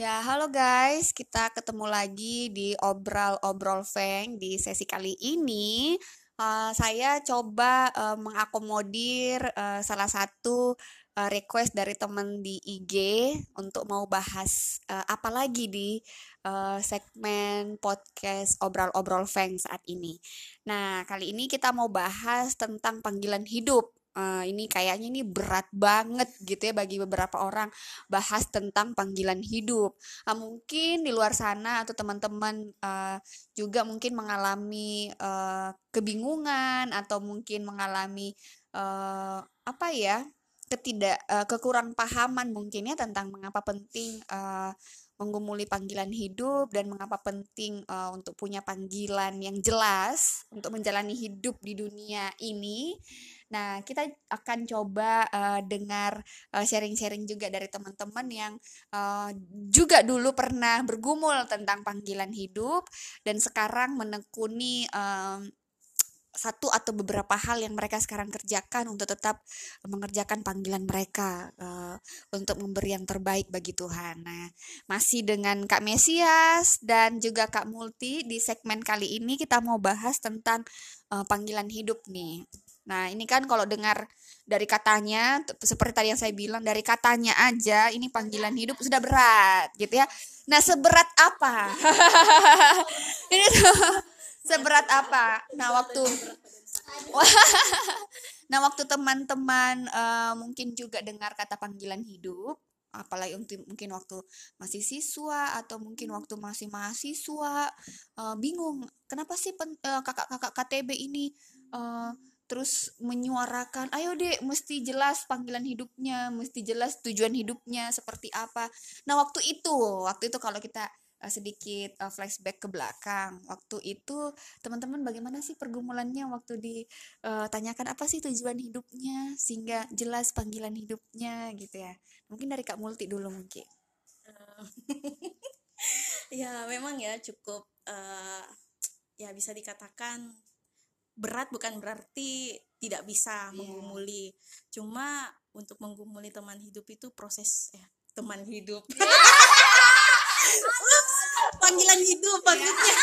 Ya, halo guys. Kita ketemu lagi di Obrol-Obrol Feng. Di sesi kali ini, uh, saya coba uh, mengakomodir uh, salah satu uh, request dari teman di IG untuk mau bahas uh, apa lagi di uh, segmen podcast Obrol-Obrol Feng saat ini. Nah, kali ini kita mau bahas tentang panggilan hidup uh, ini kayaknya ini berat banget gitu ya bagi beberapa orang bahas tentang panggilan hidup. Uh, mungkin di luar sana atau teman-teman uh, juga mungkin mengalami uh, kebingungan atau mungkin mengalami uh, apa ya ketidak uh, kekurang pahaman mungkin ya tentang mengapa penting uh, menggumuli panggilan hidup dan mengapa penting uh, untuk punya panggilan yang jelas untuk menjalani hidup di dunia ini. Nah, kita akan coba uh, dengar sharing-sharing uh, juga dari teman-teman yang uh, juga dulu pernah bergumul tentang panggilan hidup dan sekarang menekuni uh, satu atau beberapa hal yang mereka sekarang kerjakan untuk tetap mengerjakan panggilan mereka uh, untuk memberi yang terbaik bagi Tuhan. Nah, masih dengan Kak Mesias dan juga Kak Multi di segmen kali ini kita mau bahas tentang uh, panggilan hidup nih. Nah, ini kan kalau dengar dari katanya seperti tadi yang saya bilang dari katanya aja ini panggilan hidup sudah berat gitu ya. Nah, seberat apa? ini tuh seberat apa nah waktu nah waktu teman-teman uh, mungkin juga dengar kata panggilan hidup apalagi mungkin waktu masih siswa atau mungkin waktu masih mahasiswa uh, bingung kenapa sih uh, kakak-kakak KTB ini uh, terus menyuarakan ayo deh mesti jelas panggilan hidupnya mesti jelas tujuan hidupnya seperti apa nah waktu itu waktu itu kalau kita uh, sedikit uh, flashback ke belakang. Waktu itu teman-teman bagaimana sih pergumulannya waktu ditanyakan uh, apa sih tujuan hidupnya sehingga jelas panggilan hidupnya gitu ya. Mungkin dari Kak Multi dulu mungkin. ya memang ya cukup uh, ya bisa dikatakan berat bukan berarti tidak bisa yeah. menggumuli. Cuma untuk menggumuli teman hidup itu proses ya teman hidup. panggilan hidup maksudnya.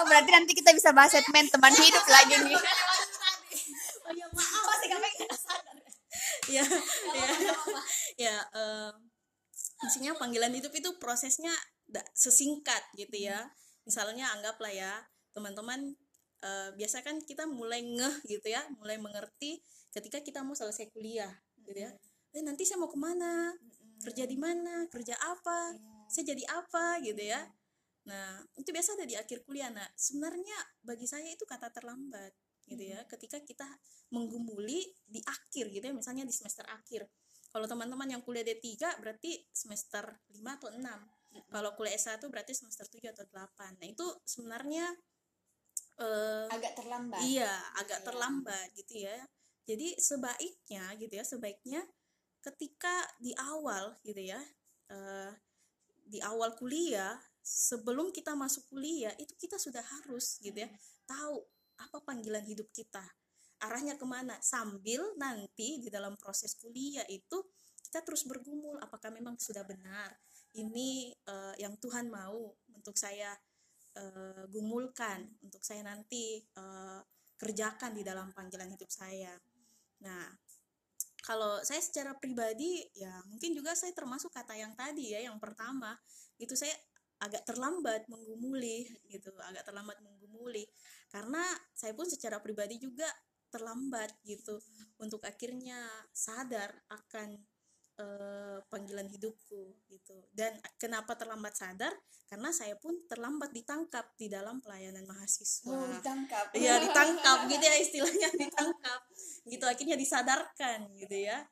Oh berarti nanti kita bisa bahas segmen teman hidup lagi nih. Oh ya maaf. Masih ya ya ya uh, maksudnya panggilan hidup itu prosesnya sesingkat gitu ya. Misalnya anggaplah ya teman-teman uh, biasa kan kita mulai ngeh gitu ya mulai mengerti ketika kita mau selesai kuliah gitu ya eh nanti saya mau ke mana kerja di mana kerja apa iya. saya jadi apa gitu ya Nah, itu biasa ada di akhir kuliah. Nah, sebenarnya bagi saya itu kata terlambat gitu ya. Ketika kita menggumuli di akhir gitu ya, misalnya di semester akhir. Kalau teman-teman yang kuliah D3 berarti semester 5 atau 6. Kalau kuliah S1 berarti semester 7 atau 8. Nah, itu sebenarnya uh, agak terlambat. Iya, agak iya. terlambat gitu ya. Jadi sebaiknya gitu ya, sebaiknya ketika di awal gitu ya, uh, di awal kuliah sebelum kita masuk kuliah itu kita sudah harus gitu ya tahu apa panggilan hidup kita arahnya ke mana sambil nanti di dalam proses kuliah itu kita terus bergumul apakah memang sudah benar ini uh, yang Tuhan mau untuk saya uh, gumulkan untuk saya nanti uh, kerjakan di dalam panggilan hidup saya. Nah kalau saya secara pribadi ya mungkin juga saya termasuk kata yang tadi ya yang pertama itu saya agak terlambat menggumuli gitu agak terlambat menggumuli. Karena saya pun secara pribadi juga terlambat gitu untuk akhirnya sadar akan uh, panggilan hidupku gitu. Dan kenapa terlambat sadar? Karena saya pun terlambat ditangkap di dalam pelayanan mahasiswa. Oh, ditangkap. Iya ditangkap gitu ya istilahnya ditangkap. Gitu akhirnya disadarkan gitu ya.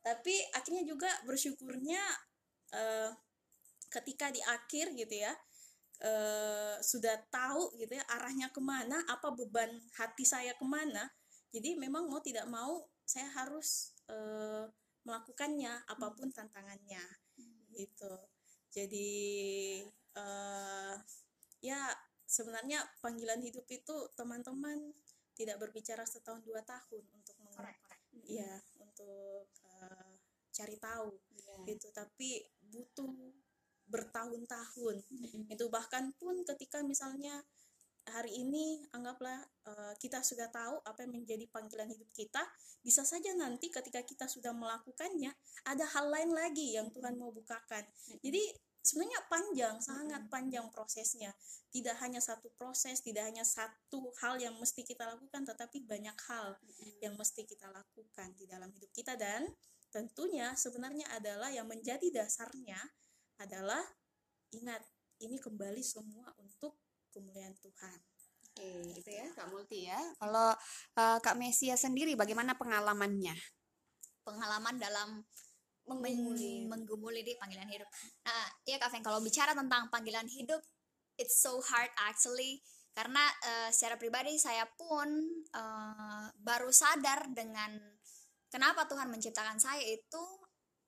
Tapi akhirnya juga bersyukurnya uh, ketika di akhir gitu ya uh, sudah tahu gitu ya arahnya ke mana apa beban hati saya ke mana jadi memang mau tidak mau saya harus uh, melakukannya apa pun tantangannya gitu. Jadi uh, ya sebenarnya panggilan hidup itu teman-teman tidak berbicara setahun dua tahun untuk mengurangkan ya untuk uh, cari tahu yeah. gitu. Tapi butuh bertahun-tahun. Itu bahkan pun ketika misalnya hari ini anggaplah uh, kita sudah tahu apa yang menjadi panggilan hidup kita bisa saja nanti ketika kita sudah melakukannya ada hal lain lagi yang Tuhan mau bukakan. Jadi sebenarnya panjang sangat panjang prosesnya. Tidak hanya satu proses tidak hanya satu hal yang mesti kita lakukan tetapi banyak hal yang mesti kita lakukan di dalam hidup kita. Dan tentunya sebenarnya adalah yang menjadi dasarnya adalah ingat ini kembali semua kemuliaan Tuhan. Oke, itu ya Kak Multi ya. Kalau uh, Kak Mesia sendiri bagaimana pengalamannya? Pengalaman dalam menggumuli, menggumuli di panggilan hidup. Nah, ya Kak Feng, kalau bicara tentang panggilan hidup, it's so hard actually karena uh, secara pribadi saya pun uh, baru sadar dengan kenapa Tuhan menciptakan saya itu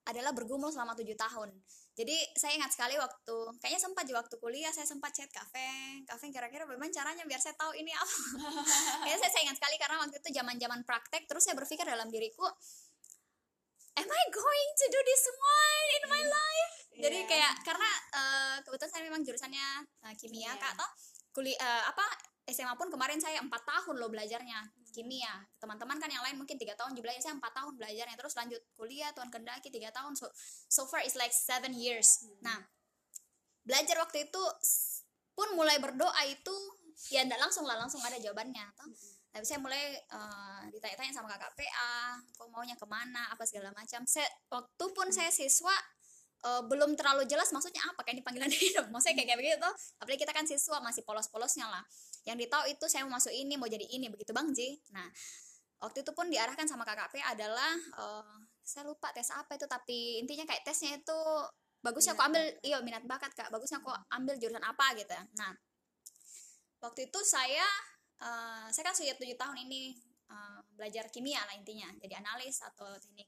adalah bergumul selama tujuh tahun jadi saya ingat sekali waktu kayaknya sempat di waktu kuliah saya sempat chat kafe. Kafe kira-kira bagaimana caranya biar saya tahu ini apa? Kayaknya saya, saya ingat sekali karena waktu itu zaman zaman praktek terus saya berpikir dalam diriku am I going to do this one in my life? Yeah. jadi kayak karena uh, kebetulan saya memang jurusannya uh, kimia yeah. kak toh kuliah uh, apa SMA pun kemarin saya empat tahun loh belajarnya kimia teman-teman kan yang lain mungkin tiga tahun belajar saya empat tahun belajarnya terus lanjut kuliah tuan kendaki tiga tahun so so far is like seven years hmm. nah belajar waktu itu pun mulai berdoa itu ya tidak langsung lah langsung ada jawabannya toh hmm. tapi saya mulai uh, ditanya-tanya sama kakak PA kok maunya ke mana apa segala macam saya waktu pun hmm. saya siswa uh, belum terlalu jelas maksudnya apa kayak ini panggilan hidup. Maksudnya kayak, kayak begitu apalagi kita kan siswa masih polos-polosnya lah. Yang ditahu itu saya mau masuk ini mau jadi ini begitu bang Ji nah waktu itu pun diarahkan sama KKP adalah uh, saya lupa tes apa itu tapi intinya kayak tesnya itu bagusnya aku ambil. iya minat bakat kak. Bagusnya aku ambil jurusan apa gitu. Nah waktu itu saya uh, saya kan sudah tujuh tahun ini uh, belajar kimia lah intinya. Jadi analis atau teknik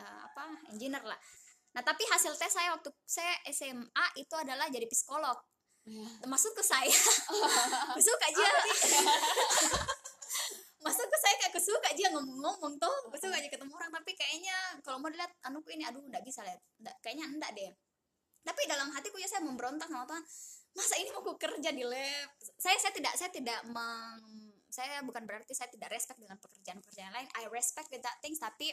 uh, apa engineer lah nah tapi hasil tes saya waktu saya SMA itu adalah jadi psikolog. Yeah. masuk ke saya masuk aja. Masuk ke saya kayak kesuka aja ngomong-ngomong tuh kesuka aja ketemu orang. Tapi kayaknya kalau mau dilihat anu ini aduh nggak bisa lihat. Kayaknya enggak deh. Tapi dalam hatiku ya saya memberontak sama Tuhan. Masa ini mau kerja di lab? Saya saya tidak saya tidak meng, saya bukan berarti saya tidak respect dengan pekerjaan-pekerjaan lain. I respect with that things tapi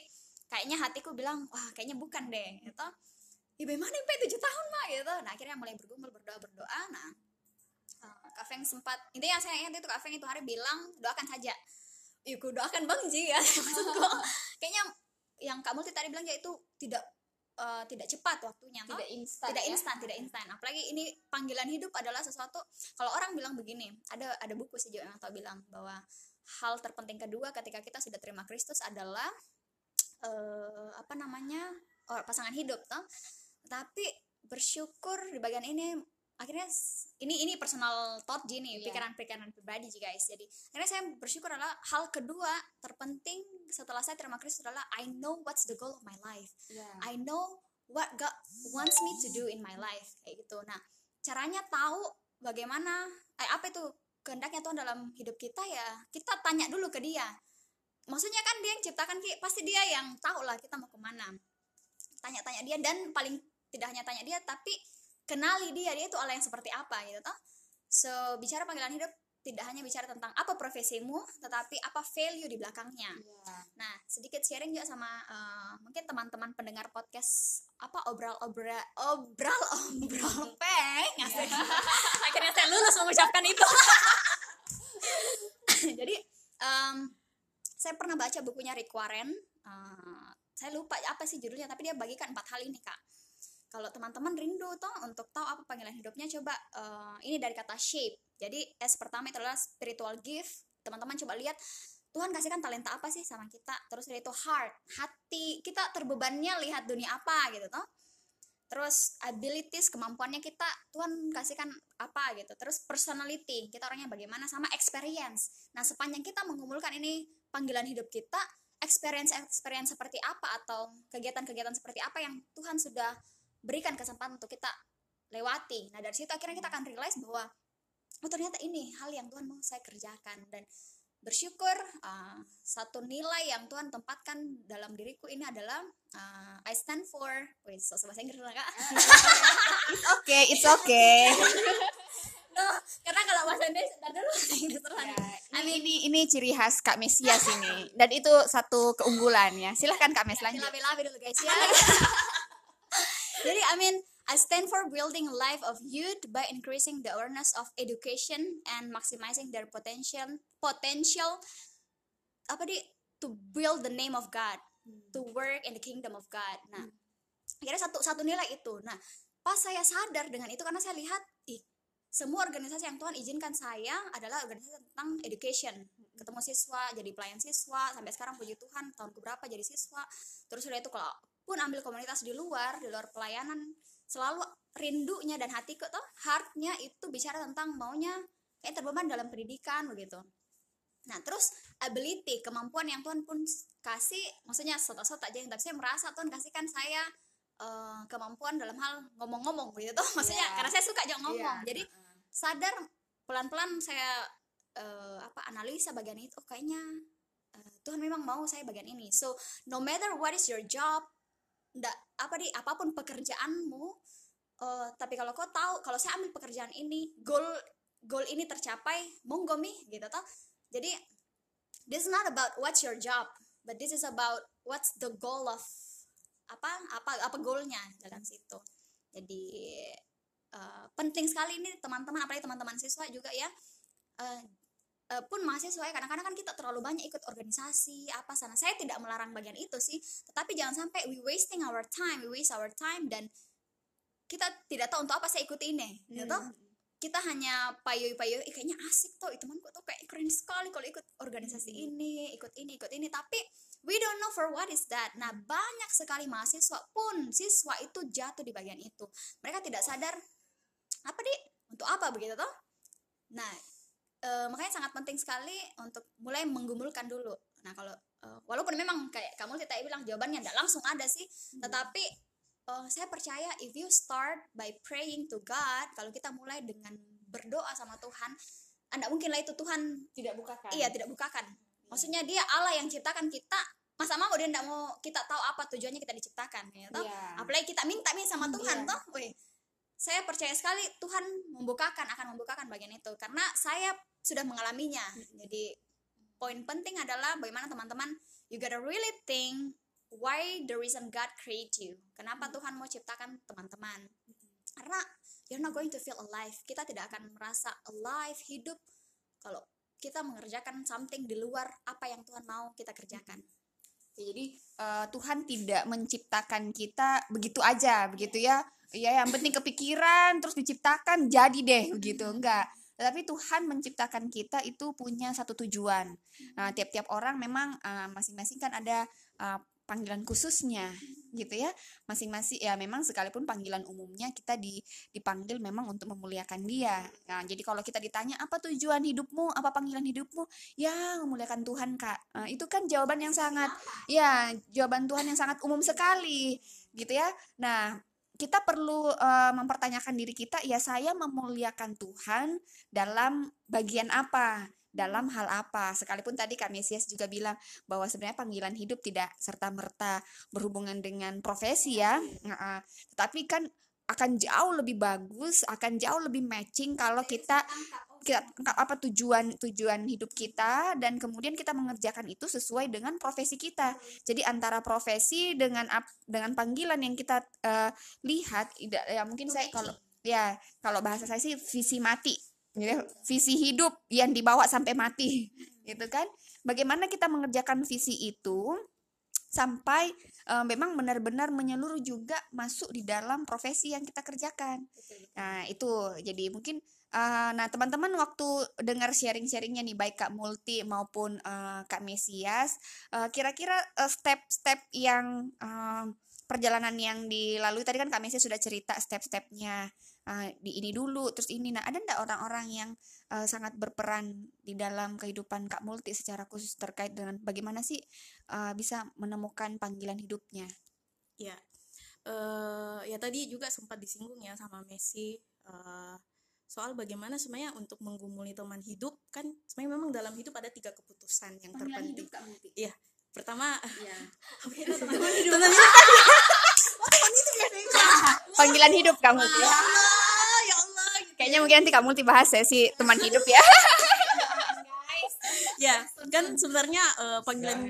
kayaknya hatiku bilang wah kayaknya bukan deh gitu. Ya bagaimana sampai tujuh tahun mah gitu. Nah akhirnya mulai bergumul berdoa berdoa. Nah uh, Kak Feng sempat intinya saya ingat itu Kak Feng itu hari bilang doakan saja. Ya doakan Bang Ji ya. Maksudku kayaknya yang Kak Multi tadi bilang ya itu tidak uh, tidak cepat waktunya tidak instan tidak ya? instan tidak instan. Apalagi ini panggilan hidup adalah sesuatu kalau orang bilang begini ada ada buku sih juga yang tahu bilang bahwa hal terpenting kedua ketika kita sudah terima Kristus adalah uh, apa namanya pasangan hidup toh. Tapi bersyukur di bagian ini akhirnya ini ini personal thought gini yeah. pikiran-pikiran pribadi guys. Jadi akhirnya saya bersyukur adalah hal kedua terpenting setelah saya terima Kristus adalah I know what's the goal of my life. Yeah. I know what God wants me to do in my life kayak gitu. Nah caranya tahu bagaimana eh, apa itu kehendaknya Tuhan dalam hidup kita ya kita tanya dulu ke dia maksudnya kan dia yang ciptakan pasti dia yang tahu lah kita mau ke mana. Tanya-tanya dia dan paling tidak hanya tanya dia tapi kenali dia. Dia itu Allah yang seperti apa gitu toh. So bicara panggilan hidup tidak hanya bicara tentang apa profesimu tetapi apa value di belakangnya. Yeah. nah sedikit sharing juga sama uh, mungkin teman-teman pendengar podcast apa obral obral obral obral peng yeah. akhirnya saya lulus mengucapkan itu. Jadi um, saya pernah baca bukunya Rick Warren uh, saya lupa apa sih judulnya tapi dia bagikan empat hal ini kak. Kalau teman-teman rindu toh untuk tahu apa panggilan hidupnya coba uh, ini dari kata shape. Jadi S pertama itu adalah spiritual gift. Teman-teman coba lihat Tuhan kasihkan talenta apa sih sama kita? Terus itu heart hati. Kita terbebannya lihat dunia apa gitu toh. Terus abilities kemampuannya kita Tuhan kasihkan apa gitu. Terus personality kita orangnya bagaimana? Sama experience. Nah sepanjang kita mengumpulkan ini panggilan hidup kita experience experience seperti apa atau kegiatan-kegiatan seperti apa yang Tuhan sudah berikan kesempatan untuk kita lewati. Nah dari situ akhirnya kita akan realize bahwa oh ternyata ini hal yang Tuhan mau saya kerjakan. Dan bersyukur uh, satu nilai yang Tuhan tempatkan dalam diriku ini adalah uh, I stand for wait so bahasa Inggris lah kak. It's okay it's okay no karena kalau bahasa Inggris dan dulu bahasa Inggris terus ya, ini, ini ini ciri khas Kak Mesias ini dan itu satu keunggulan ya silahkan Kak Mes lanjut labi-labi dulu guys ya jadi I mean I stand for building a life of youth by increasing the awareness of education and maximizing their potential potential apa di to build the name of God, hmm. to work in the kingdom of God. Nah, hmm. kira satu satu nilai itu. Nah, pas saya sadar dengan itu karena saya lihat ih semua organisasi yang Tuhan izinkan saya adalah organisasi tentang education. Ketemu siswa jadi pelayan siswa sampai sekarang puji Tuhan tahun keberapa jadi siswa. Terus sudah itu kalau pun ambil komunitas di luar di luar pelayanan selalu rindunya dan hatiku tuh heartnya itu bicara tentang maunya kayak terbeban dalam pendidikan begitu. Nah terus ability kemampuan yang Tuhan pun kasih maksudnya sota-sota aja yang tapi saya merasa Tuhan kasihkan saya uh, kemampuan dalam hal ngomong-ngomong gitu tuh maksudnya yeah. karena saya suka aja ngomong. Yeah. jadi sadar pelan-pelan saya uh, apa analisa bagian itu oh kayaknya uh, Tuhan memang mau saya bagian ini. So no matter what is your job ndak apa di apa pun pekerjaanmu uh, tapi kalau kau tahu kalau saya ambil pekerjaan ini goal goal ini tercapai monggo mi gitu toh. Jadi this is not about what's your job but this is about what's the goal of apa apa apa goalnya dalam situ. Jadi uh, penting sekali ini teman-teman apalagi teman-teman siswa juga ya. Uh, uh, pun mahasiswa ya kadang-kadang kan kita terlalu banyak ikut organisasi apa sana. Saya tidak melarang bagian itu sih tetapi jangan sampai we wasting our time we waste our time dan kita tidak tahu untuk apa saya ikut ini gitu. Hmm. kita hanya payu-payu eh, kayaknya asik tuh temanku tuh kayak keren sekali kalau ikut organisasi hmm. ini ikut ini ikut ini. Tapi we don't know for what is that. Nah banyak sekali mahasiswa pun siswa itu jatuh di bagian itu. Mereka tidak sadar apa di untuk apa begitu toh? Nah uh, makanya sangat penting sekali untuk mulai menggumulkan dulu. Nah kalau uh, walaupun memang kayak kamu tadi bilang jawabannya tidak langsung ada sih hmm. tetapi uh, saya percaya if you start by praying to God kalau kita mulai dengan berdoa sama Tuhan anda mungkin lah itu Tuhan tidak bukakan. Iya tidak bukakan. Maksudnya dia Allah yang ciptakan kita masa mau dia tidak mau kita tahu apa tujuannya kita diciptakan ya toh? Yeah. apalagi kita minta nih sama Tuhan yeah. toh? Weh, saya percaya sekali Tuhan membukakan akan membukakan bagian itu. Karena saya sudah mengalaminya. Jadi poin penting adalah bagaimana teman-teman you gotta really think why the reason God create you. Kenapa Tuhan mau ciptakan teman-teman? Karena you're not going to feel alive. Kita tidak akan merasa alive hidup kalau kita mengerjakan something di luar apa yang Tuhan mau kita kerjakan jadi uh, Tuhan tidak menciptakan kita begitu aja begitu ya. Ya yang penting kepikiran terus diciptakan jadi deh begitu. Enggak. Tapi Tuhan menciptakan kita itu punya satu tujuan. Nah tiap-tiap orang memang uh, masing-masing kan ada uh, panggilan khususnya gitu ya. Masing-masing ya memang sekalipun panggilan umumnya kita di, dipanggil memang untuk memuliakan dia. Nah jadi kalau kita ditanya apa tujuan hidupmu? Apa panggilan hidupmu? Ya memuliakan Tuhan kak. Nah, itu kan jawaban yang sangat ya jawaban Tuhan yang sangat umum sekali gitu ya. Nah kita perlu uh, mempertanyakan diri kita ya saya memuliakan Tuhan dalam bagian apa dalam hal apa? Sekalipun tadi Kak Mesias juga bilang bahwa sebenarnya panggilan hidup tidak serta merta berhubungan dengan profesi ya. Tetapi kan akan jauh lebih bagus akan jauh lebih matching kalau kita kita apa tujuan tujuan hidup kita dan kemudian kita mengerjakan itu sesuai dengan profesi kita. Jadi antara profesi dengan dengan panggilan yang kita uh, lihat ya mungkin saya kalau ya kalau bahasa saya sih visi mati gitu visi hidup yang dibawa sampai mati gitu kan? Bagaimana kita mengerjakan visi itu sampai uh, memang benar-benar menyeluruh juga masuk di dalam profesi yang kita kerjakan. Nah itu. Jadi mungkin Uh, nah teman-teman waktu dengar sharing-sharingnya nih baik Kak Multi maupun uh, Kak Mesias, uh, kira-kira uh, step-step yang uh, perjalanan yang dilalui tadi kan Kak Mesias sudah cerita step-stepnya uh, di ini dulu terus ini. Nah ada ndak orang-orang yang uh, sangat berperan di dalam kehidupan Kak Multi secara khusus terkait dengan bagaimana sih uh, bisa menemukan panggilan hidupnya? Ya, uh, ya tadi juga sempat disinggung ya sama Messi. Uh, soal bagaimana sebenarnya untuk menggumuli teman hidup kan sebenarnya memang dalam hidup ada tiga keputusan yang Panggilan terpenting hidup Kak Muti. iya pertama Iya. teman hidup Panggilan hidup Kak Muti. Ah, ya Allah Kayaknya mungkin nanti Kak Muti bahas sesi teman hidup ya. ya kan sebenarnya eh, panggilan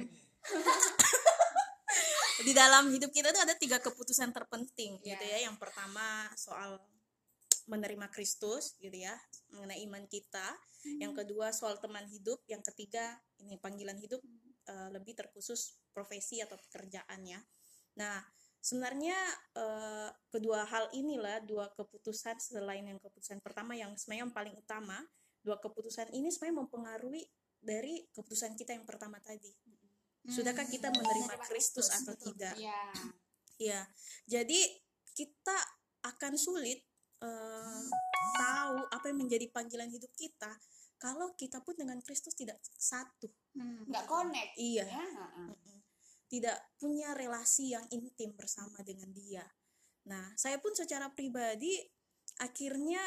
di dalam hidup kita tuh ada tiga keputusan terpenting Ya. gitu ya. Yang pertama soal menerima Kristus gitu ya mengenai iman kita. Yang kedua soal teman hidup. Yang ketiga ini panggilan hidup eh, lebih terkhusus profesi atau pekerjaannya nah sebenarnya eh, kedua hal inilah dua keputusan selain yang keputusan pertama yang sebenarnya yang paling utama dua keputusan ini sebenarnya mempengaruhi dari keputusan kita yang pertama tadi sudahkah kita menerima Kristus atau tidak Iya. Ya, jadi kita akan sulit eh, tahu apa yang menjadi panggilan hidup kita kalau kita pun dengan Kristus tidak satu. Nggak connect. Iya, Ya. heeh. Mm-mm. Tidak punya relasi yang intim bersama dengan Dia. Nah, saya pun secara pribadi akhirnya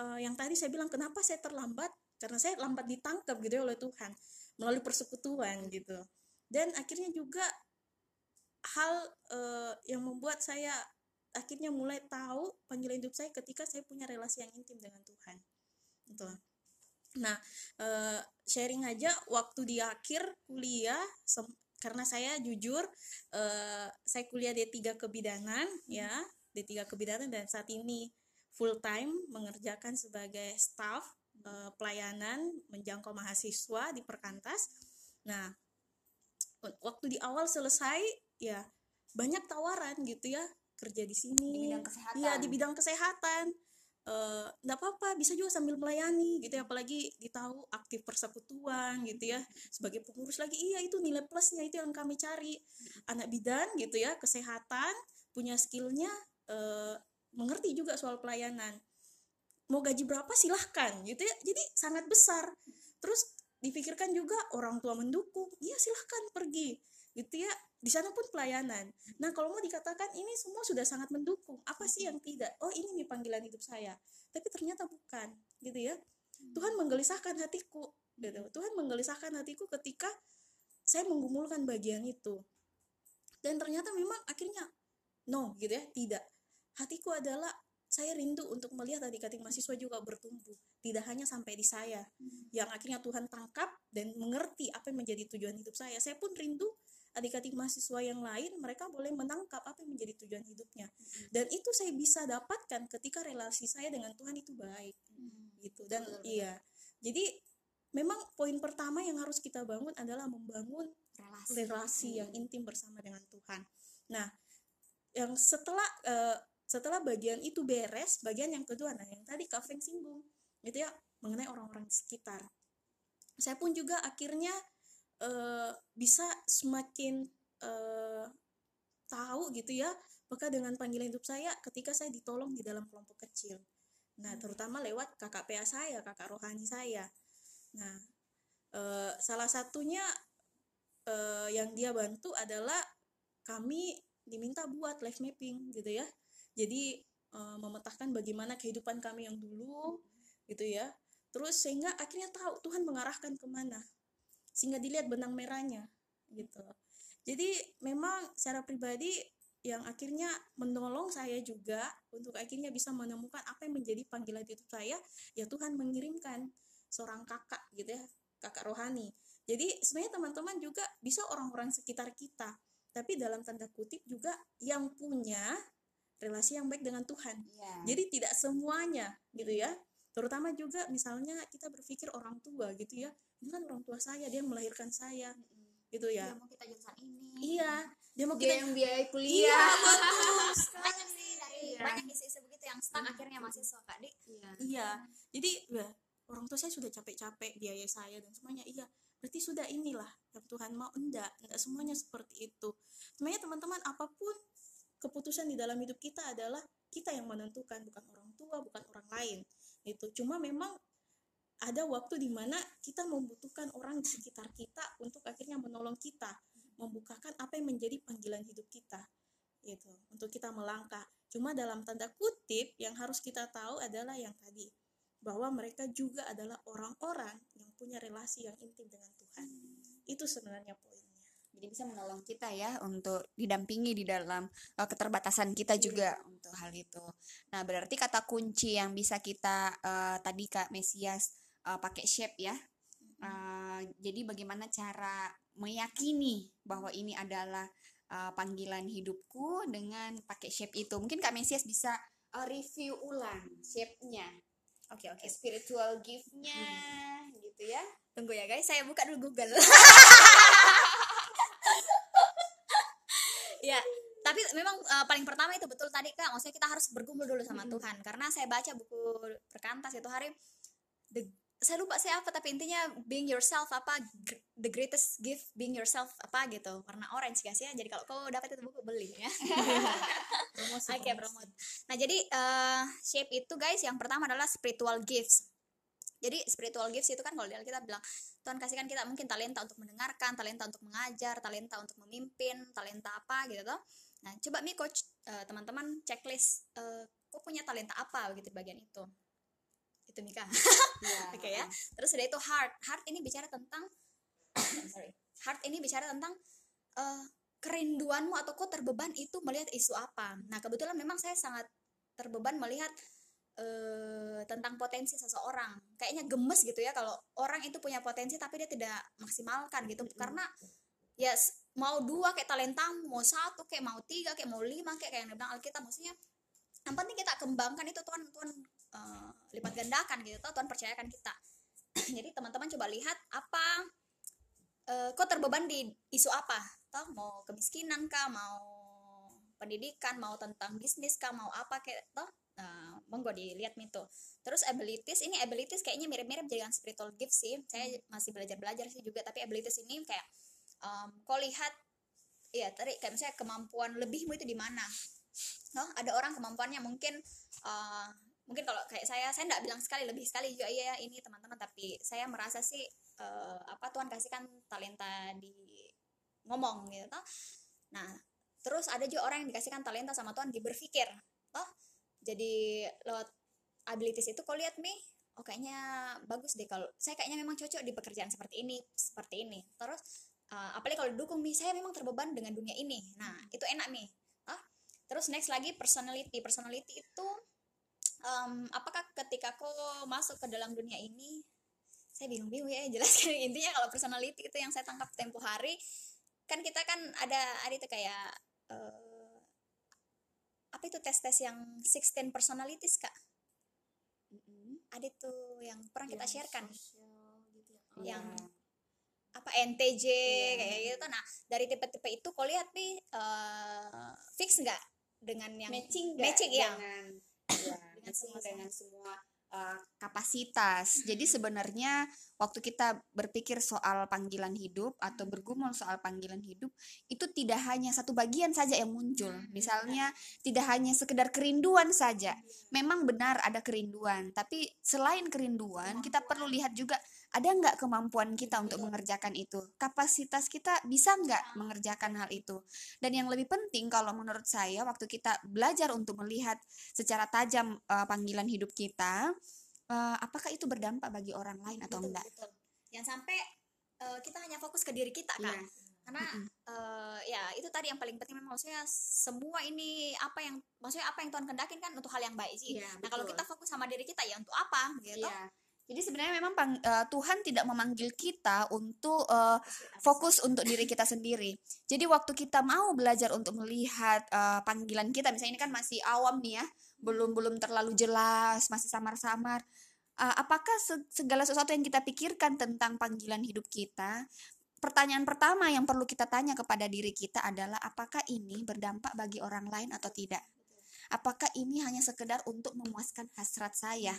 eh, yang tadi saya bilang kenapa saya terlambat karena saya lambat ditangkap gitu ya oleh Tuhan melalui persekutuan gitu. Dan akhirnya juga hal eh, yang membuat saya akhirnya mulai tahu panggilan hidup saya ketika saya punya relasi yang intim dengan Tuhan. Gitu. Nah, eh, sharing aja waktu di akhir kuliah karena saya jujur eh, saya kuliah D3 kebidanan ya, D3 kebidanan dan saat ini full time mengerjakan sebagai staff eh, pelayanan menjangkau mahasiswa di Perkantas. Nah, waktu di awal selesai ya banyak tawaran gitu ya kerja di sini Di bidang kesehatan. iya di bidang kesehatan Eh, nggak apa-apa bisa juga sambil melayani gitu ya apalagi ditahu aktif persekutuan gitu ya sebagai pengurus lagi. Iya itu nilai plusnya itu yang kami cari. Anak bidan gitu ya kesehatan punya skillnya eh, mengerti juga soal pelayanan. Mau gaji berapa silahkan gitu ya. Jadi sangat besar. Terus dipikirkan juga orang tua mendukung. Iya silahkan pergi gitu ya di sana pun pelayanan. Nah kalau mau dikatakan ini semua sudah sangat mendukung apa sih yang tidak? Oh ini nih panggilan hidup saya. Tapi ternyata bukan gitu ya. Tuhan menggelisahkan hatiku gitu. Tuhan menggelisahkan hatiku ketika saya menggumulkan bagian itu. Dan ternyata memang akhirnya no gitu ya tidak. Hatiku adalah saya rindu untuk melihat adik-adik mahasiswa juga bertumbuh tidak hanya sampai di saya. Yang akhirnya Tuhan tangkap dan mengerti apa yang menjadi tujuan hidup saya. Saya pun rindu adik-adik mahasiswa yang lain mereka boleh menangkap apa yang menjadi tujuan hidupnya. Dan itu saya bisa dapatkan ketika relasi saya dengan Tuhan itu baik. Gitu. Dan Betul, iya. Jadi memang poin pertama yang harus kita bangun adalah membangun relasi. relasi yang intim bersama dengan Tuhan. Nah, yang setelah eh, setelah bagian itu beres, bagian yang kedua, nah yang tadi Kak Feng singgung, itu ya mengenai orang-orang di sekitar. Saya pun juga akhirnya eh, bisa semakin eh, tahu gitu ya, maka dengan panggilan hidup saya ketika saya ditolong di dalam kelompok kecil. Nah, terutama lewat kakak PA saya, kakak rohani saya. Nah, eh, salah satunya eh, yang dia bantu adalah kami diminta buat life mapping gitu ya. Jadi eh, memetakan bagaimana kehidupan kami yang dulu gitu ya. Terus sehingga akhirnya tahu Tuhan mengarahkan ke mana. Sehingga dilihat benang merahnya gitu. Jadi memang secara pribadi yang akhirnya menolong saya juga untuk akhirnya bisa menemukan apa yang menjadi panggilan hidup saya ya Tuhan mengirimkan seorang kakak gitu ya kakak rohani jadi sebenarnya teman-teman juga bisa orang-orang sekitar kita tapi dalam tanda kutip juga yang punya relasi yang baik dengan Tuhan Iya. jadi tidak semuanya gitu ya terutama juga misalnya kita berpikir orang tua gitu ya ini kan orang tua saya dia yang melahirkan saya gitu ya Dia mau kita jurusan ini iya dia mau Dia kita yang biaya iya kuliah. betul banyak sih dari Iya. banyak isu-isu begitu yang stuck akhirnya mahasiswa kak Dik Iya. Iya, jadi ya, orang tua saya sudah capek-capek biaya saya dan semuanya. Iya, berarti sudah inilah yang Tuhan mau. Enggak, enggak semuanya seperti itu. Sebenarnya teman-teman apa pun keputusan di dalam hidup kita adalah kita yang menentukan, bukan orang tua, bukan orang lain. Itu cuma memang ada waktu di mana kita membutuhkan orang di sekitar kita untuk akhirnya menolong kita, membukakan apa yang menjadi panggilan hidup kita. Gitu, untuk kita melangkah. Cuma dalam tanda kutip yang harus kita tahu adalah yang tadi bahwa mereka juga adalah orang-orang yang punya relasi yang intim dengan Tuhan. Itu sebenarnya poinnya. Jadi bisa menolong kita ya untuk didampingi di dalam uh, keterbatasan kita juga untuk hal itu. Nah, berarti kata kunci yang bisa kita uh, tadi Kak Mesias uh, pakai shape ya. Uh, jadi bagaimana cara meyakini bahwa ini adalah uh, panggilan hidupku dengan pakai shape itu. Mungkin Kak Mesias bisa uh, review ulang shape-nya. Oke oke. Spiritual gift-nya gitu ya. Tunggu ya guys, saya buka dulu Google. ya, tapi memang uh, paling pertama itu betul tadi kak, maksudnya kita harus bergumul dulu sama Mm-mm. Tuhan. Karena saya baca buku perkantas itu hari, the, saya lupa saya apa tapi intinya being yourself apa the greatest gift being yourself apa gitu warna orange guys ya jadi kalau kau dapat itu buku beli ya Promosi, Oke, promosi. promote. Nah, jadi eh, shape itu guys, yang pertama adalah spiritual gifts. Jadi spiritual gifts itu kan kalau Alkitab bilang Tuhan kasihkan kita mungkin talenta untuk mendengarkan, talenta untuk mengajar, talenta untuk memimpin, talenta apa gitu toh. Nah, coba nih coach eh, teman-teman checklist eh, kok punya talenta apa gitu di bagian itu. Itu Mika. Iya. Oke ya. Terus ada itu heart. Heart ini bicara tentang sorry. Heart ini bicara tentang eh, kerinduanmu atau kok terbeban itu melihat isu apa. Nah, kebetulan memang saya sangat terbeban melihat eh, tentang potensi seseorang. Kayaknya gemes gitu ya kalau orang itu punya potensi tapi dia tidak maksimalkan gitu. Karena ya s- mau dua kayak talentamu, mau satu kayak mau tiga kayak mau lima kayak kayak yang dibilang Alkitab maksudnya yang penting kita kembangkan itu Tuhan Tuhan eh, lipat gandakan gitu toh, Tuhan percayakan kita. Jadi teman-teman coba lihat apa eh, kok terbeban di isu apa? Toh mau kemiskinan kah mau pendidikan mau tentang bisnis kah mau apa kayak toh? Nah, monggo dilihat itu terus abilities ini abilities kayaknya mirip-mirip dengan spiritual gift sih. Saya masih belajar-belajar sih juga tapi abilities ini kayak um, kau lihat ya tadi kayak misalnya kemampuan lebihmu itu di mana? Oh, ada orang kemampuannya mungkin uh, mungkin kalau kayak saya saya enggak bilang sekali lebih sekali juga iya ya ini teman-teman tapi saya merasa sih uh, apa Tuhan kasihkan talenta di ngomong gitu toh. Nah, terus ada juga orang yang dikasihkan talenta sama Tuhan di berpikir toh. Jadi lewat abilities itu kau lihat nih oh kayaknya bagus deh kalau saya kayaknya memang cocok di pekerjaan seperti ini seperti ini terus uh, apalagi kalau didukung nih saya memang terbeban dengan dunia ini nah itu enak nih ah terus next lagi personality personality itu em, apakah ketika kau masuk ke dalam dunia ini saya bingung-bingung ya jelaskan. Intinya kalau personality itu yang saya tangkap tempo hari kan kita kan ada ada itu kayak eh, apa itu tes-tes yang 16 personalities kak? Ada tuh yang pernah kita sharekan. yang apa NTJ Iya. kayak gitu. Nah dari tipe-tipe itu kau lihat nih eh, fix nggak dengan yang matching matching ya dengan ya, Dengan semua- dengan semua uh, kapasitas. Jadi sebenarnya waktu kita berpikir soal panggilan hidup atau bergumul soal panggilan hidup itu tidak hanya satu bagian saja yang muncul. Misalnya tidak hanya sekedar kerinduan saja. Memang benar ada kerinduan, tapi selain kerinduan kita perlu lihat juga ada nggak kemampuan kita untuk mengerjakan itu. Kapasitas kita bisa nggak mengerjakan hal itu. Dan yang lebih penting kalau menurut saya waktu kita belajar untuk melihat secara tajam uh, panggilan hidup kita, uh, apakah itu berdampak bagi orang lain atau betul, enggak? betul. Jangan sampai eh, kita hanya fokus ke diri kita kan. Iya. Karena eh, ya itu tadi yang paling penting memang maksudnya semua ini apa yang maksudnya apa yang Tuhan kendakin kan untuk hal yang baik sih. Iya, nah, kalau kita fokus sama diri kita ya untuk apa gitu. Iya. Jadi sebenarnya memang uh, Tuhan tidak memanggil kita untuk uh, fokus untuk diri kita sendiri. Jadi waktu kita mau belajar untuk melihat uh, panggilan kita, misalnya ini kan masih awam nih ya, belum belum terlalu jelas, masih samar-samar. Uh, apakah se- segala sesuatu yang kita pikirkan tentang panggilan hidup kita? Pertanyaan pertama yang perlu kita tanya kepada diri kita adalah apakah ini berdampak bagi orang lain atau tidak? Apakah ini hanya sekedar untuk memuaskan hasrat saya?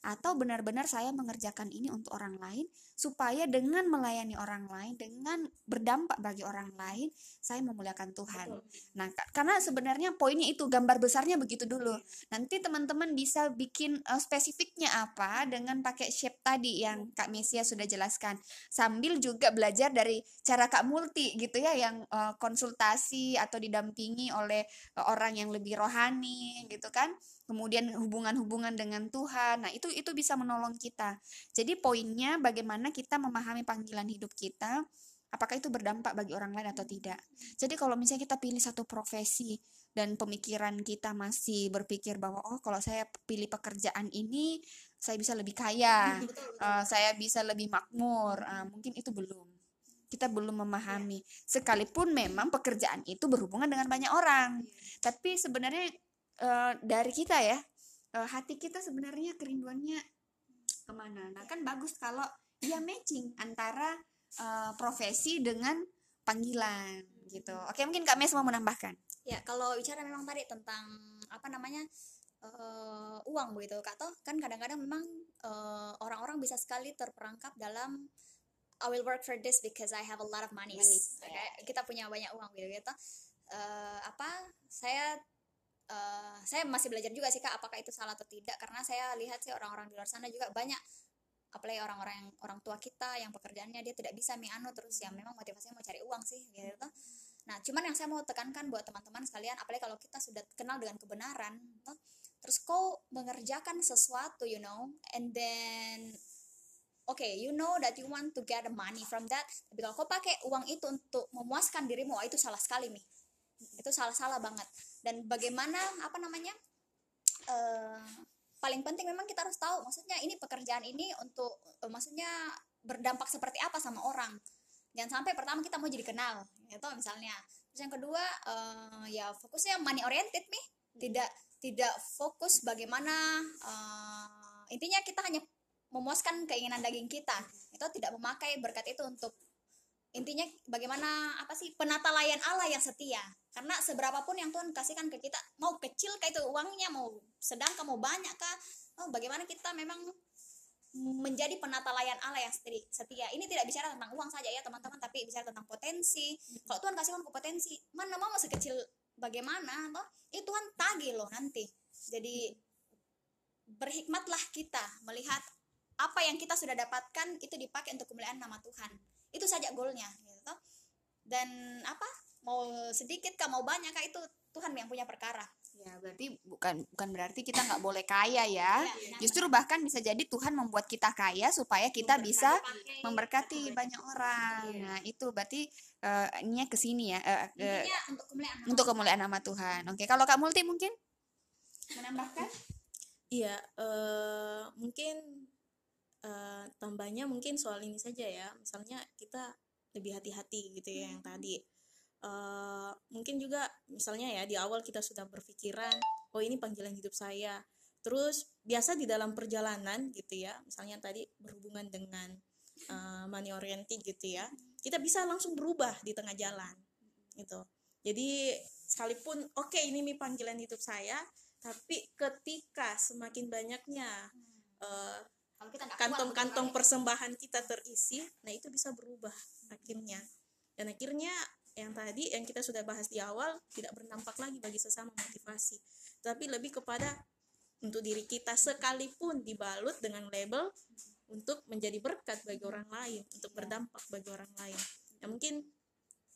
Atau benar-benar saya mengerjakan ini untuk orang lain supaya dengan melayani orang lain, dengan berdampak bagi orang lain, saya memuliakan Tuhan. Nah, ka- karena sebenarnya poinnya itu gambar besarnya begitu dulu. Nanti teman-teman bisa bikin eh, spesifiknya apa dengan pakai shape tadi yang Kak Mesia sudah jelaskan. Sambil juga belajar dari cara Kak Multi gitu ya yang eh, konsultasi atau didampingi oleh eh, orang yang lebih rohani gitu kan. Kemudian hubungan-hubungan dengan Tuhan. Nah, itu itu bisa menolong kita. Jadi poinnya bagaimana kita memahami panggilan hidup kita, apakah itu berdampak bagi orang lain atau tidak. Jadi kalau misalnya kita pilih satu profesi dan pemikiran kita masih berpikir bahwa oh kalau saya pilih pekerjaan ini saya bisa lebih kaya, uh, saya bisa lebih makmur, uh, mungkin itu belum. Kita belum memahami. Sekalipun memang pekerjaan itu berhubungan dengan banyak orang, tapi sebenarnya uh, dari kita ya uh, hati kita sebenarnya kerinduannya ke mana? Nah kan bagus kalau dia matching antara uh, profesi dengan panggilan gitu. Oke, mungkin Kak Mes mau menambahkan. Ya, kalau bicara memang tadi tentang apa namanya uh, uang begitu, Kak Toh, kan kadang-kadang memang orang orang-orang bisa sekali terperangkap dalam I will work for this because I have a lot of money. money. Okay? Kita punya banyak uang gitu gitu. Uh, apa saya uh, saya masih belajar juga sih kak apakah itu salah atau tidak karena saya lihat sih orang-orang di luar sana juga banyak apalagi orang-orang yang orang tua kita yang pekerjaannya dia tidak bisa miano terus yang memang motivasinya mau cari uang sih gitu. Nah cuman yang saya mau tekankan buat teman-teman sekalian apalagi kalau kita sudah kenal dengan kebenaran toh, terus kau mengerjakan sesuatu you know and then okay you know that you want to get the money from that tapi kalau kau pakai uang itu untuk memuaskan dirimu oh, itu salah sekali nih. Itu salah-salah banget. Dan bagaimana apa namanya uh, paling penting memang kita harus tahu maksudnya ini pekerjaan ini untuk uh, maksudnya berdampak seperti apa sama orang. Jangan sampai pertama kita mau jadi kenal gitu misalnya. Terus yang kedua uh, ya fokusnya money oriented nih. Tidak tidak fokus bagaimana uh, intinya kita hanya memuaskan keinginan daging kita. Itu tidak memakai berkat itu untuk intinya bagaimana apa sih penata layan Allah yang setia karena seberapapun yang Tuhan kasihkan ke kita mau kecil kayak itu uangnya mau sedang mau banyak kah oh, bagaimana kita memang menjadi penata layan Allah yang setia. Ini tidak bicara tentang uang saja ya teman-teman tapi bicara tentang potensi. Kalau Tuhan kasihkan ke potensi mana mau sekecil bagaimana toh? Itu Tuhan tagih loh nanti. Jadi berhikmatlah kita melihat apa yang kita sudah dapatkan itu dipakai untuk kemuliaan nama Tuhan. Itu saja goalnya gitu dan apa mau sedikit kah mau banyak kah itu Tuhan yang punya perkara. Ya berarti bukan bukan berarti kita nggak boleh kaya ya, ya justru bahkan bisa jadi Tuhan membuat kita kaya supaya kita bisa memberkati banyak orang. Ya. nah itu berarti uh, ininya ke sini ya uh, uh, untuk kemuliaan untuk kemuliaan nama Tuhan. Oke kalau Kak Multi mungkin? Menambahkan? Iya uh, mungkin uh, tambahnya mungkin soal ini saja ya. Misalnya kita lebih hati-hati gitu ya hmm. yang tadi uh, mungkin juga misalnya ya di awal kita sudah berpikiran oh ini panggilan hidup saya. Terus biasa di dalam perjalanan gitu ya misalnya tadi berhubungan dengan uh, money oriented gitu ya kita bisa langsung berubah di tengah jalan gitu. Jadi sekalipun oke okay, ini mi panggilan hidup saya tapi ketika semakin banyaknya uh, kantong-kantong persembahan kita terisi nah itu bisa berubah akhirnya. Dan akhirnya yang tadi yang kita sudah bahas di awal tidak berdampak lagi bagi sesama motivasi. Tapi lebih kepada untuk diri kita sekalipun dibalut dengan label untuk menjadi berkat bagi orang lain untuk berdampak bagi orang lain. Ya mungkin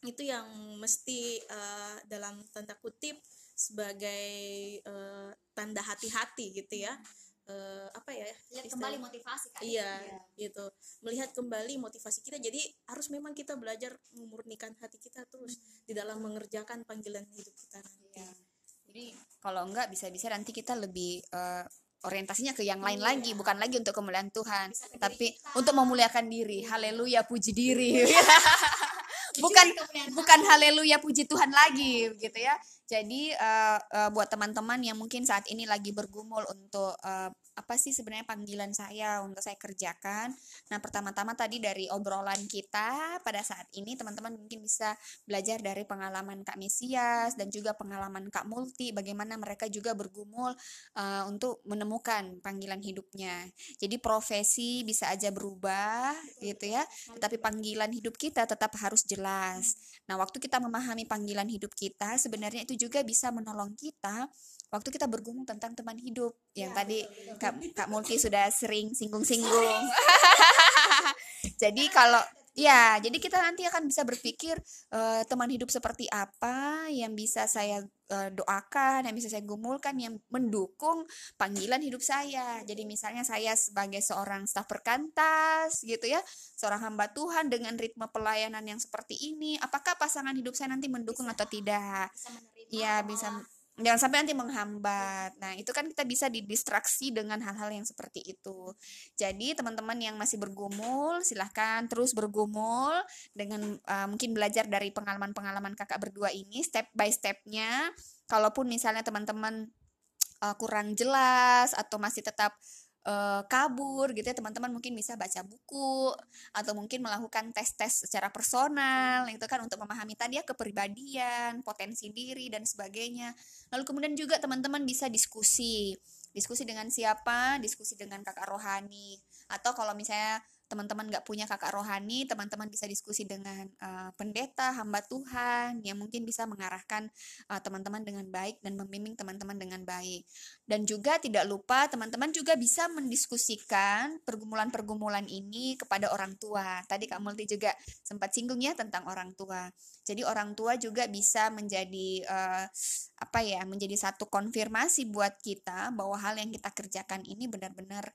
itu yang mesti uh, dalam tanda kutip sebagai uh, tanda hati-hati gitu ya uh, apa ya lihat kembali motivasi kan iya ya. gitu melihat kembali motivasi kita jadi harus memang kita belajar memurnikan hati kita terus hmm. di dalam mengerjakan panggilan hidup kita nanti ya. jadi kalau enggak bisa-bisa nanti kita lebih uh, orientasinya ke yang lain iya. lagi bukan lagi untuk kemuliaan Tuhan tapi kita. untuk memuliakan diri iya. haleluya puji diri bukan bukan haleluya puji Tuhan lagi gitu ya. Jadi uh, uh, buat teman-teman yang mungkin saat ini lagi bergumul untuk uh, apa sih sebenarnya panggilan saya untuk saya kerjakan. Nah, pertama-tama tadi dari obrolan kita pada saat ini teman-teman mungkin bisa belajar dari pengalaman Kak Mesias dan juga pengalaman Kak Multi bagaimana mereka juga bergumul uh, untuk menemukan panggilan hidupnya. Jadi profesi bisa aja berubah gitu ya, tetapi panggilan hidup kita tetap harus jelas. Nah, waktu kita memahami panggilan hidup kita sebenarnya itu juga bisa menolong kita waktu kita bergumul tentang teman hidup yang ya, tadi Kak, Kak Multi sudah sering singgung-singgung. Jadi kalau Ya, jadi kita nanti akan bisa berpikir uh, teman hidup seperti apa yang bisa saya uh, doakan, yang bisa saya gumulkan, yang mendukung panggilan hidup saya. Jadi misalnya saya sebagai seorang staf perkantas, gitu ya, seorang hamba Tuhan dengan ritme pelayanan yang seperti ini, apakah pasangan hidup saya nanti mendukung bisa, atau tidak? Iya, bisa jangan sampai nanti menghambat. Nah, itu kan kita bisa didistraksi dengan hal-hal yang seperti itu. Jadi, teman-teman yang masih bergumul, silahkan terus bergumul dengan uh, mungkin belajar dari pengalaman-pengalaman kakak berdua ini, step by stepnya. Kalaupun misalnya teman-teman uh, kurang jelas atau masih tetap uh, kabur gitu ya teman-teman mungkin bisa baca buku atau mungkin melakukan tes-tes secara personal itu kan untuk memahami tadi ya kepribadian potensi diri dan sebagainya. Lalu kemudian juga teman-teman bisa diskusi. Diskusi dengan siapa? Diskusi dengan kakak rohani. Atau kalau misalnya teman-teman nggak punya kakak rohani, teman-teman bisa diskusi dengan uh, pendeta, hamba Tuhan yang mungkin bisa mengarahkan uh, teman-teman dengan baik dan membimbing teman-teman dengan baik. Dan juga tidak lupa teman-teman juga bisa mendiskusikan pergumulan-pergumulan ini kepada orang tua. Tadi Kak Multi juga sempat singgung ya tentang orang tua. Jadi orang tua juga bisa menjadi uh, apa ya, menjadi satu konfirmasi buat kita bahwa hal yang kita kerjakan ini benar-benar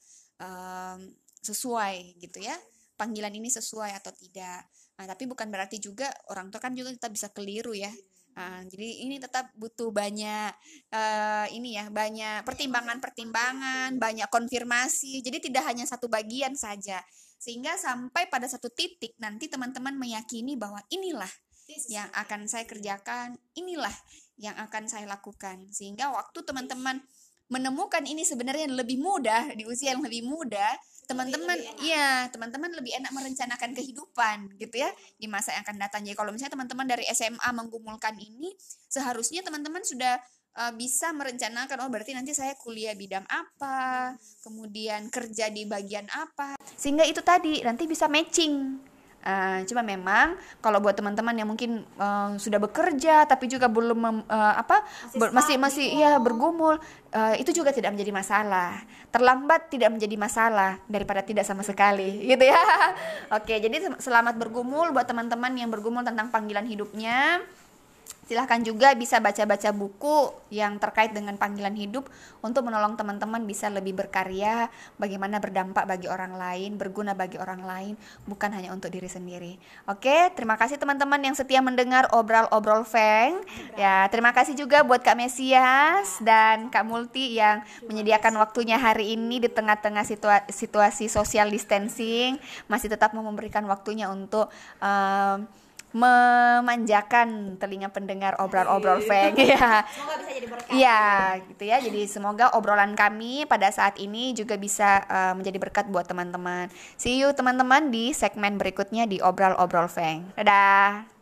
sesuai gitu ya panggilan ini sesuai atau tidak nah tapi bukan berarti juga orang tua kan juga kita bisa keliru ya Nah, jadi ini tetap butuh banyak uh, ini ya, banyak pertimbangan-pertimbangan, banyak konfirmasi. Jadi tidak hanya satu bagian saja. Sehingga sampai pada satu titik nanti teman-teman meyakini bahwa inilah yang akan saya kerjakan, inilah yang akan saya lakukan. Sehingga waktu teman-teman menemukan ini sebenarnya lebih mudah di usia yang lebih muda, teman-teman iya teman-teman lebih enak merencanakan kehidupan gitu ya di masa yang akan datang. Jadi kalau misalnya teman-teman dari SMA menggumulkan ini seharusnya teman-teman sudah uh, bisa merencanakan oh berarti nanti saya kuliah bidang apa kemudian kerja di bagian apa sehingga itu tadi nanti bisa matching Uh, cuma memang kalau buat teman-teman yang mungkin uh, sudah bekerja tapi juga belum uh, apa masih ber, masih masih ya bergumul uh, itu juga tidak menjadi masalah. Terlambat tidak menjadi masalah daripada tidak sama sekali gitu ya. Oke jadi selamat bergumul buat teman-teman yang bergumul tentang panggilan hidupnya Silahkan juga bisa baca-baca buku yang terkait dengan panggilan hidup untuk menolong teman-teman bisa lebih berkarya, bagaimana berdampak bagi orang lain, berguna bagi orang lain, bukan hanya untuk diri sendiri. Oke, terima kasih teman-teman yang setia mendengar obrol-obrol Feng. Ya, terima kasih juga buat Kak Mesias dan Kak Multi yang menyediakan waktunya hari ini di tengah-tengah situasi, situasi social distancing, masih tetap memberikan waktunya untuk um, memanjakan telinga pendengar obrol-obrol Feng ya. Semoga bisa jadi berkat. Iya, gitu ya. Jadi semoga obrolan kami pada saat ini juga bisa uh, menjadi berkat buat teman-teman. See you teman-teman di segmen berikutnya di obrol-obrol Feng. Dadah.